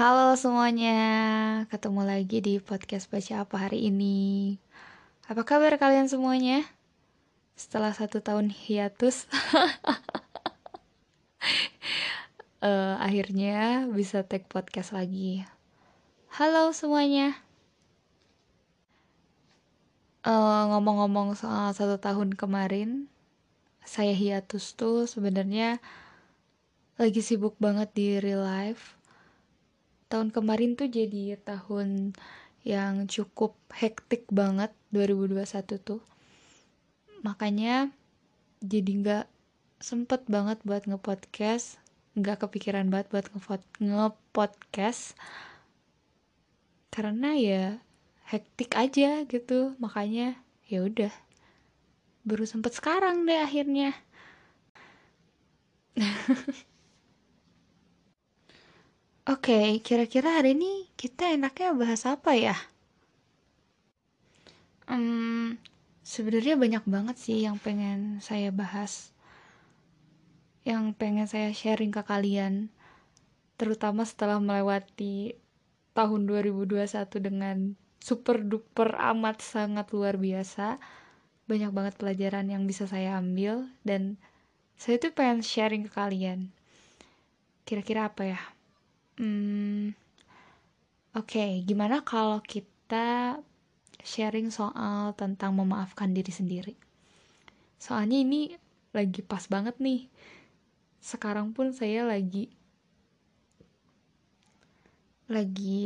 Halo semuanya, ketemu lagi di podcast Baca Apa hari ini. Apa kabar kalian semuanya? Setelah satu tahun hiatus, uh, akhirnya bisa take podcast lagi. Halo semuanya. Uh, ngomong-ngomong soal satu tahun kemarin, saya hiatus tuh sebenarnya lagi sibuk banget di real life tahun kemarin tuh jadi tahun yang cukup hektik banget 2021 tuh. Makanya jadi nggak sempet banget buat ngepodcast nggak kepikiran banget buat ngepodcast. Karena ya hektik aja gitu makanya ya udah baru sempet sekarang deh akhirnya Oke, kira-kira hari ini kita enaknya bahas apa ya? Hmm, sebenarnya banyak banget sih yang pengen saya bahas. Yang pengen saya sharing ke kalian. Terutama setelah melewati tahun 2021 dengan super duper amat sangat luar biasa. Banyak banget pelajaran yang bisa saya ambil dan saya tuh pengen sharing ke kalian. Kira-kira apa ya? Hmm, Oke, okay, gimana kalau kita sharing soal tentang memaafkan diri sendiri? Soalnya ini lagi pas banget nih. Sekarang pun saya lagi lagi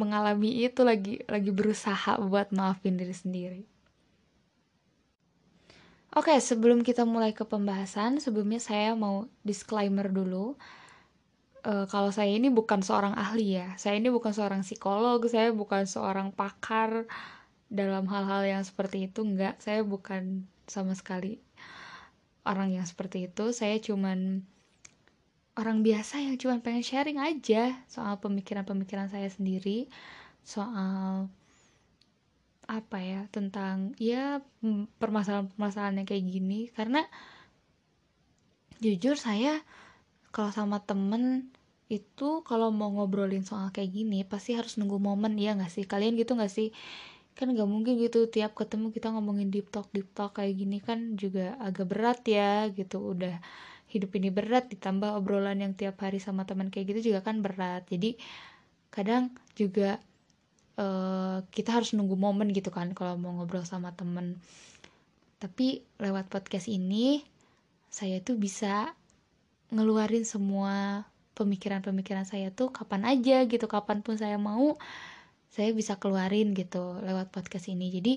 mengalami itu lagi lagi berusaha buat maafin diri sendiri. Oke, sebelum kita mulai ke pembahasan, sebelumnya saya mau disclaimer dulu uh, kalau saya ini bukan seorang ahli ya. Saya ini bukan seorang psikolog saya bukan seorang pakar dalam hal-hal yang seperti itu enggak. Saya bukan sama sekali orang yang seperti itu. Saya cuman orang biasa yang cuman pengen sharing aja soal pemikiran-pemikiran saya sendiri soal apa ya tentang ya permasalahan-permasalahan yang kayak gini. Karena jujur saya kalau sama temen itu kalau mau ngobrolin soal kayak gini pasti harus nunggu momen ya nggak sih? Kalian gitu nggak sih? Kan nggak mungkin gitu tiap ketemu kita ngomongin deep talk deep talk kayak gini kan juga agak berat ya gitu. Udah hidup ini berat ditambah obrolan yang tiap hari sama teman kayak gitu juga kan berat. Jadi kadang juga uh, kita harus nunggu momen gitu kan kalau mau ngobrol sama temen. Tapi lewat podcast ini saya tuh bisa ngeluarin semua pemikiran-pemikiran saya tuh kapan aja gitu kapan pun saya mau saya bisa keluarin gitu lewat podcast ini. Jadi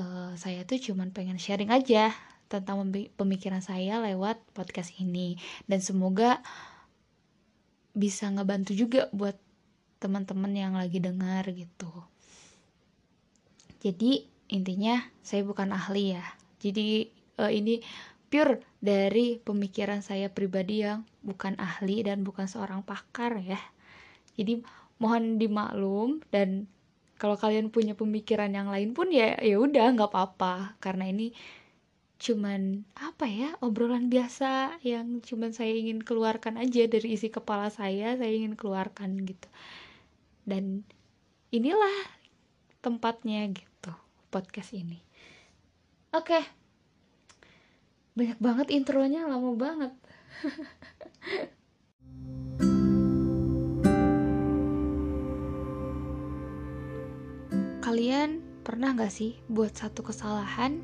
uh, saya tuh cuman pengen sharing aja tentang pemikiran saya lewat podcast ini. Dan semoga bisa ngebantu juga buat teman-teman yang lagi dengar gitu. Jadi intinya saya bukan ahli ya. Jadi uh, ini pure dari pemikiran saya pribadi yang bukan ahli dan bukan seorang pakar ya. Jadi mohon dimaklum dan kalau kalian punya pemikiran yang lain pun ya ya udah nggak apa-apa. Karena ini cuman apa ya obrolan biasa yang cuman saya ingin keluarkan aja dari isi kepala saya saya ingin keluarkan gitu. Dan inilah tempatnya gitu podcast ini. Oke okay banyak banget intronya lama banget. Kalian pernah gak sih buat satu kesalahan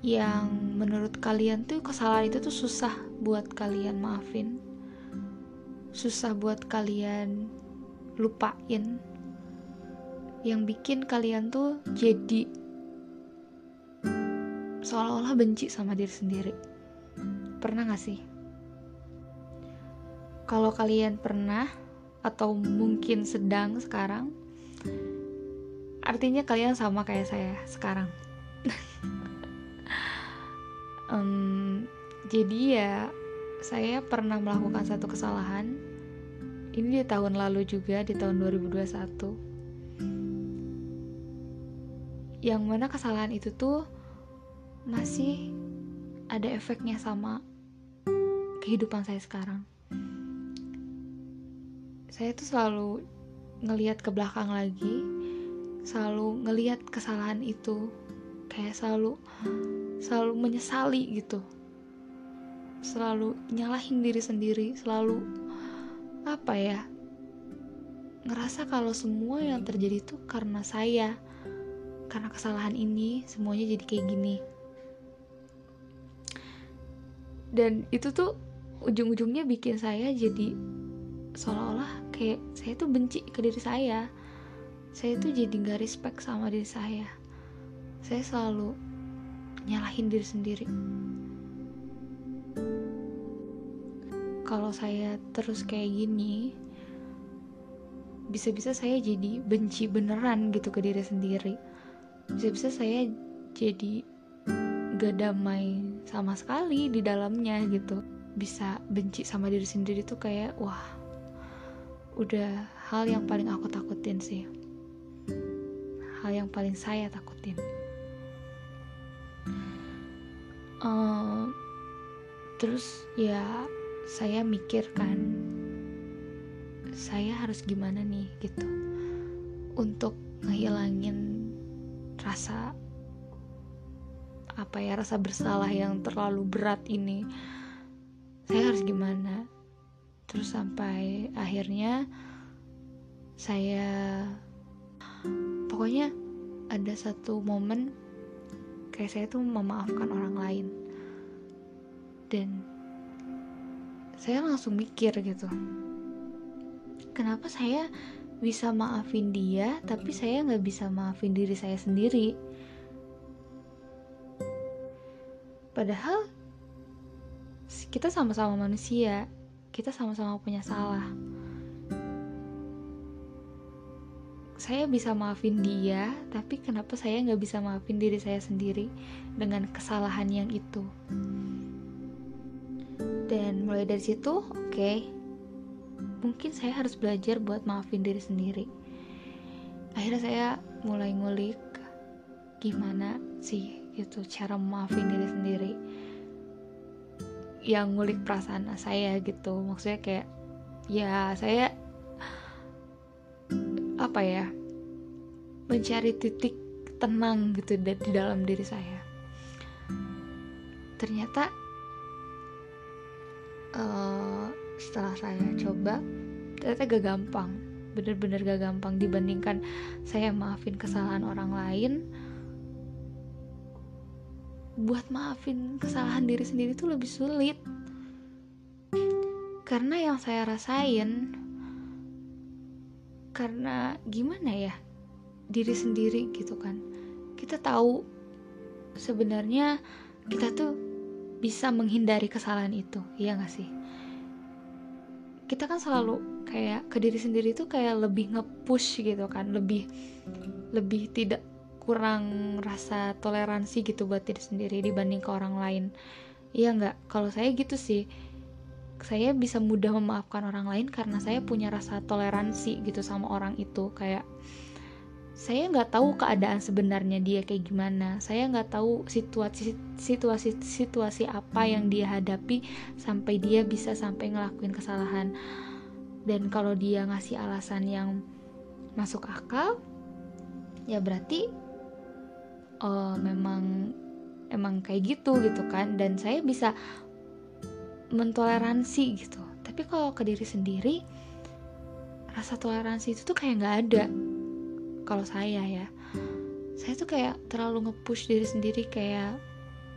yang menurut kalian tuh kesalahan itu tuh susah buat kalian maafin? Susah buat kalian lupain? Yang bikin kalian tuh jadi seolah-olah benci sama diri sendiri. Pernah gak sih? Kalau kalian pernah atau mungkin sedang sekarang, artinya kalian sama kayak saya sekarang. um, jadi ya, saya pernah melakukan satu kesalahan. Ini di tahun lalu juga, di tahun 2021. Yang mana kesalahan itu tuh masih ada efeknya sama kehidupan saya sekarang. saya tuh selalu ngelihat ke belakang lagi selalu ngelihat kesalahan itu kayak selalu selalu menyesali gitu selalu nyalahin diri sendiri selalu apa ya ngerasa kalau semua yang terjadi itu karena saya karena kesalahan ini semuanya jadi kayak gini dan itu tuh ujung-ujungnya bikin saya jadi seolah-olah kayak saya tuh benci ke diri saya. Saya tuh jadi gak respect sama diri saya. Saya selalu nyalahin diri sendiri. Kalau saya terus kayak gini bisa-bisa saya jadi benci beneran gitu ke diri sendiri. Bisa-bisa saya jadi gak damai sama sekali di dalamnya gitu. Bisa benci sama diri sendiri tuh kayak wah udah hal yang paling aku takutin sih. Hal yang paling saya takutin. Uh, terus ya saya mikirkan saya harus gimana nih gitu? Untuk ngehilangin rasa apa ya rasa bersalah yang terlalu berat ini. Saya harus gimana? Terus sampai akhirnya saya pokoknya ada satu momen kayak saya tuh memaafkan orang lain. Dan saya langsung mikir gitu kenapa saya bisa maafin dia tapi saya nggak bisa maafin diri saya sendiri padahal kita sama-sama manusia kita sama-sama punya salah saya bisa maafin dia, tapi kenapa saya nggak bisa maafin diri saya sendiri dengan kesalahan yang itu? Dan mulai dari situ, oke, okay, mungkin saya harus belajar buat maafin diri sendiri. Akhirnya saya mulai ngulik gimana sih gitu cara maafin diri sendiri. Yang ngulik perasaan saya gitu, maksudnya kayak ya saya apa ya mencari titik tenang gitu di dalam diri saya. Ternyata uh, setelah saya coba ternyata gak gampang. Bener-bener gak gampang dibandingkan saya maafin kesalahan orang lain buat maafin kesalahan diri sendiri itu lebih sulit. Karena yang saya rasain karena gimana ya diri sendiri gitu kan. Kita tahu sebenarnya kita tuh bisa menghindari kesalahan itu iya gak sih? Kita kan selalu kayak ke diri sendiri tuh kayak lebih nge-push gitu kan lebih lebih tidak kurang rasa toleransi gitu buat diri sendiri dibanding ke orang lain. Iya nggak? Kalau saya gitu sih. Saya bisa mudah memaafkan orang lain karena saya punya rasa toleransi gitu sama orang itu. Kayak saya nggak tahu keadaan sebenarnya dia kayak gimana. Saya nggak tahu situasi situasi situasi apa yang dia hadapi sampai dia bisa sampai ngelakuin kesalahan. Dan kalau dia ngasih alasan yang masuk akal ya berarti oh, memang emang kayak gitu gitu kan. Dan saya bisa mentoleransi gitu. Tapi kalau ke diri sendiri rasa toleransi itu tuh kayak nggak ada. Kalau saya ya. Saya tuh kayak terlalu nge-push diri sendiri kayak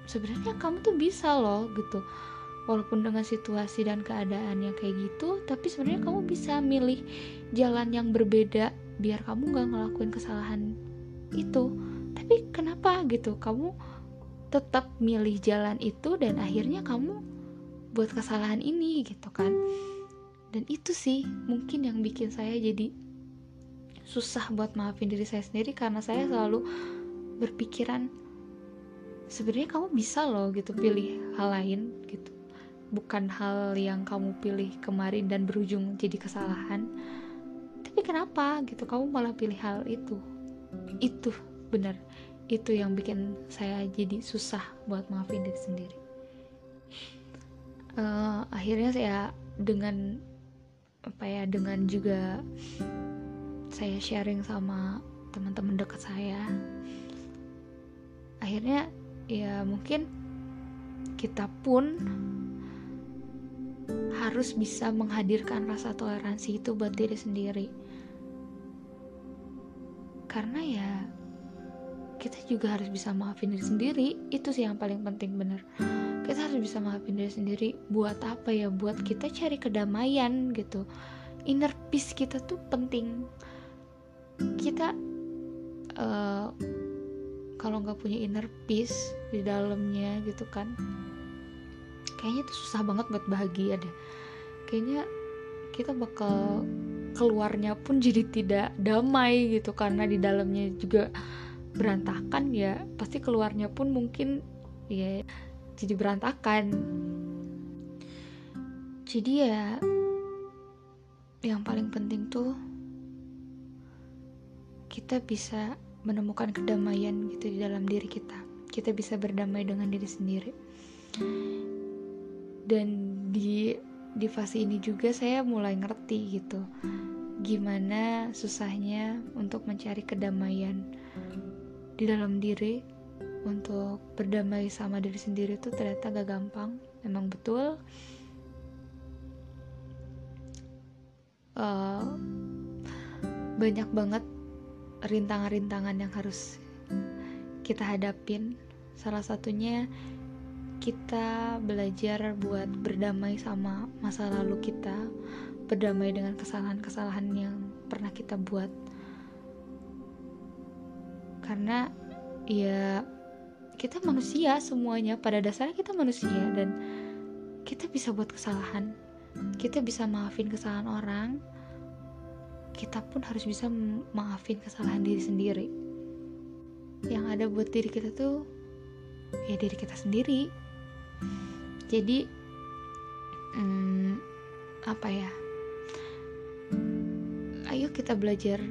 sebenarnya kamu tuh bisa loh gitu. Walaupun dengan situasi dan keadaan yang kayak gitu tapi sebenarnya kamu bisa milih jalan yang berbeda biar kamu gak ngelakuin kesalahan itu tapi kenapa? gitu. Kamu tetap milih jalan itu dan akhirnya kamu buat kesalahan ini gitu kan. Dan itu sih mungkin yang bikin saya jadi susah buat maafin diri saya sendiri karena saya selalu berpikiran sebenarnya kamu bisa loh gitu pilih hal lain gitu. Bukan hal yang kamu pilih kemarin dan berujung jadi kesalahan. Tapi kenapa? Gitu kamu malah pilih hal itu. Itu benar. Itu yang bikin saya jadi susah buat maafin diri sendiri. Uh, akhirnya saya dengan apa ya dengan juga saya sharing sama teman-teman dekat saya akhirnya ya mungkin kita pun harus bisa menghadirkan rasa toleransi itu buat diri sendiri. Karena ya kita juga harus bisa maafin diri sendiri. Itu sih yang paling penting bener. Kita harus bisa maafin diri sendiri. Buat apa ya? Buat kita cari kedamaian gitu. Inner peace kita tuh penting. Kita uh, kalau nggak punya inner peace di dalamnya gitu kan kayaknya itu susah banget buat bahagia deh. Kayaknya kita bakal keluarnya pun jadi tidak damai gitu. Karena di dalamnya juga berantakan ya pasti keluarnya pun mungkin ya jadi berantakan. Jadi ya yang paling penting tuh kita bisa menemukan kedamaian gitu di dalam diri kita. Kita bisa berdamai dengan diri sendiri. Dan di di fase ini juga saya mulai ngerti gitu gimana susahnya untuk mencari kedamaian di dalam diri untuk berdamai sama diri sendiri itu ternyata gak gampang. Memang betul. Uh, banyak banget rintangan-rintangan yang harus kita hadapin. Salah satunya kita belajar buat berdamai sama masa lalu kita berdamai dengan kesalahan-kesalahan yang pernah kita buat karena ya kita manusia semuanya. Pada dasarnya kita manusia dan kita bisa buat kesalahan. Kita bisa maafin kesalahan orang. Kita pun harus bisa maafin kesalahan diri sendiri. Yang ada buat diri kita tuh ya diri kita sendiri. Jadi hmm, apa ya? Ayo kita belajar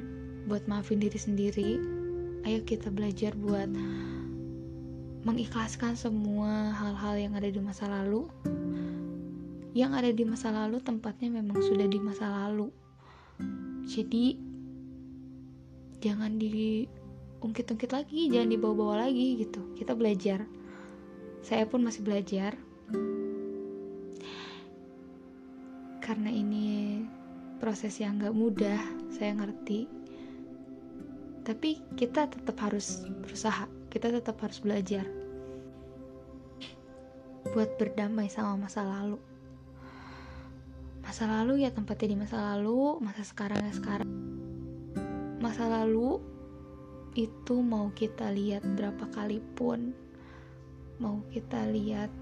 buat maafin diri sendiri ayo kita belajar buat mengikhlaskan semua hal-hal yang ada di masa lalu. Yang ada di masa lalu tempatnya memang sudah di masa lalu. Jadi jangan diungkit-ungkit lagi jangan dibawa-bawa lagi gitu. Kita belajar. Saya pun masih belajar. Karena ini proses yang gak mudah saya ngerti tapi kita tetap harus berusaha. Kita tetap harus belajar buat berdamai sama masa lalu. Masa lalu ya tempatnya di masa lalu masa sekarang ya sekarang. Masa lalu itu mau kita lihat berapa kali pun mau kita lihat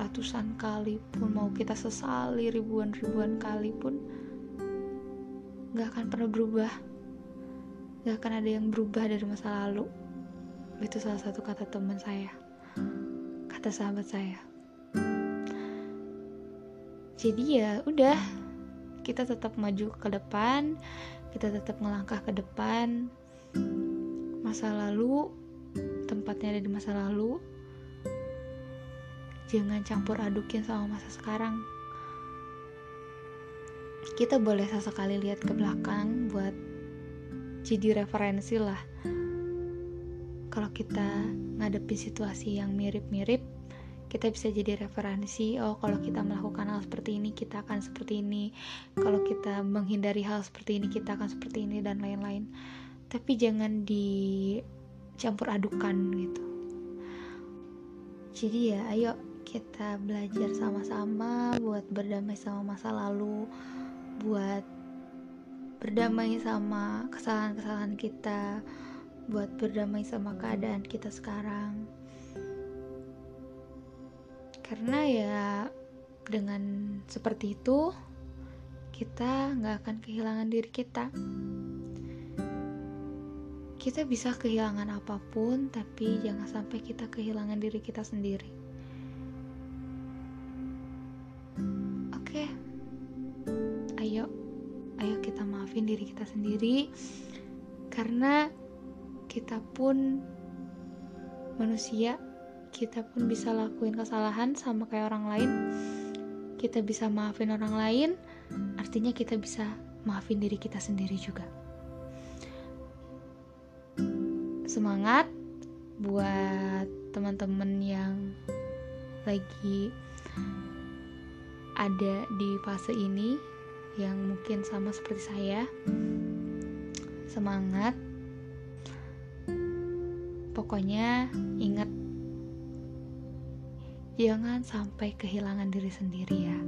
ratusan kali pun mau kita sesali ribuan-ribuan kali pun gak akan pernah berubah gak akan ada yang berubah dari masa lalu. Itu salah satu kata teman saya. Kata sahabat saya. Jadi ya udah kita tetap maju ke depan kita tetap melangkah ke depan. Masa lalu tempatnya ada di masa lalu. Jangan campur adukin sama masa sekarang. Kita boleh sesekali lihat ke belakang buat jadi referensi lah. Kalau kita ngadepi situasi yang mirip-mirip kita bisa jadi referensi oh kalau kita melakukan hal seperti ini kita akan seperti ini. Kalau kita menghindari hal seperti ini kita akan seperti ini dan lain-lain. Tapi jangan dicampur adukan gitu. Jadi ya ayo kita belajar sama-sama buat berdamai sama masa lalu buat berdamai sama kesalahan-kesalahan kita, buat berdamai sama keadaan kita sekarang. Karena ya dengan seperti itu kita nggak akan kehilangan diri kita. Kita bisa kehilangan apa pun, tapi jangan sampai kita kehilangan diri kita sendiri. Kita sendiri. Karena kita pun manusia kita pun bisa lakuin kesalahan sama kayak orang lain. Kita bisa maafin orang lain artinya kita bisa maafin diri kita sendiri juga. Semangat buat teman-teman yang lagi ada di fase ini yang mungkin sama seperti saya. Semangat. Pokoknya ingat jangan sampai kehilangan diri sendiri ya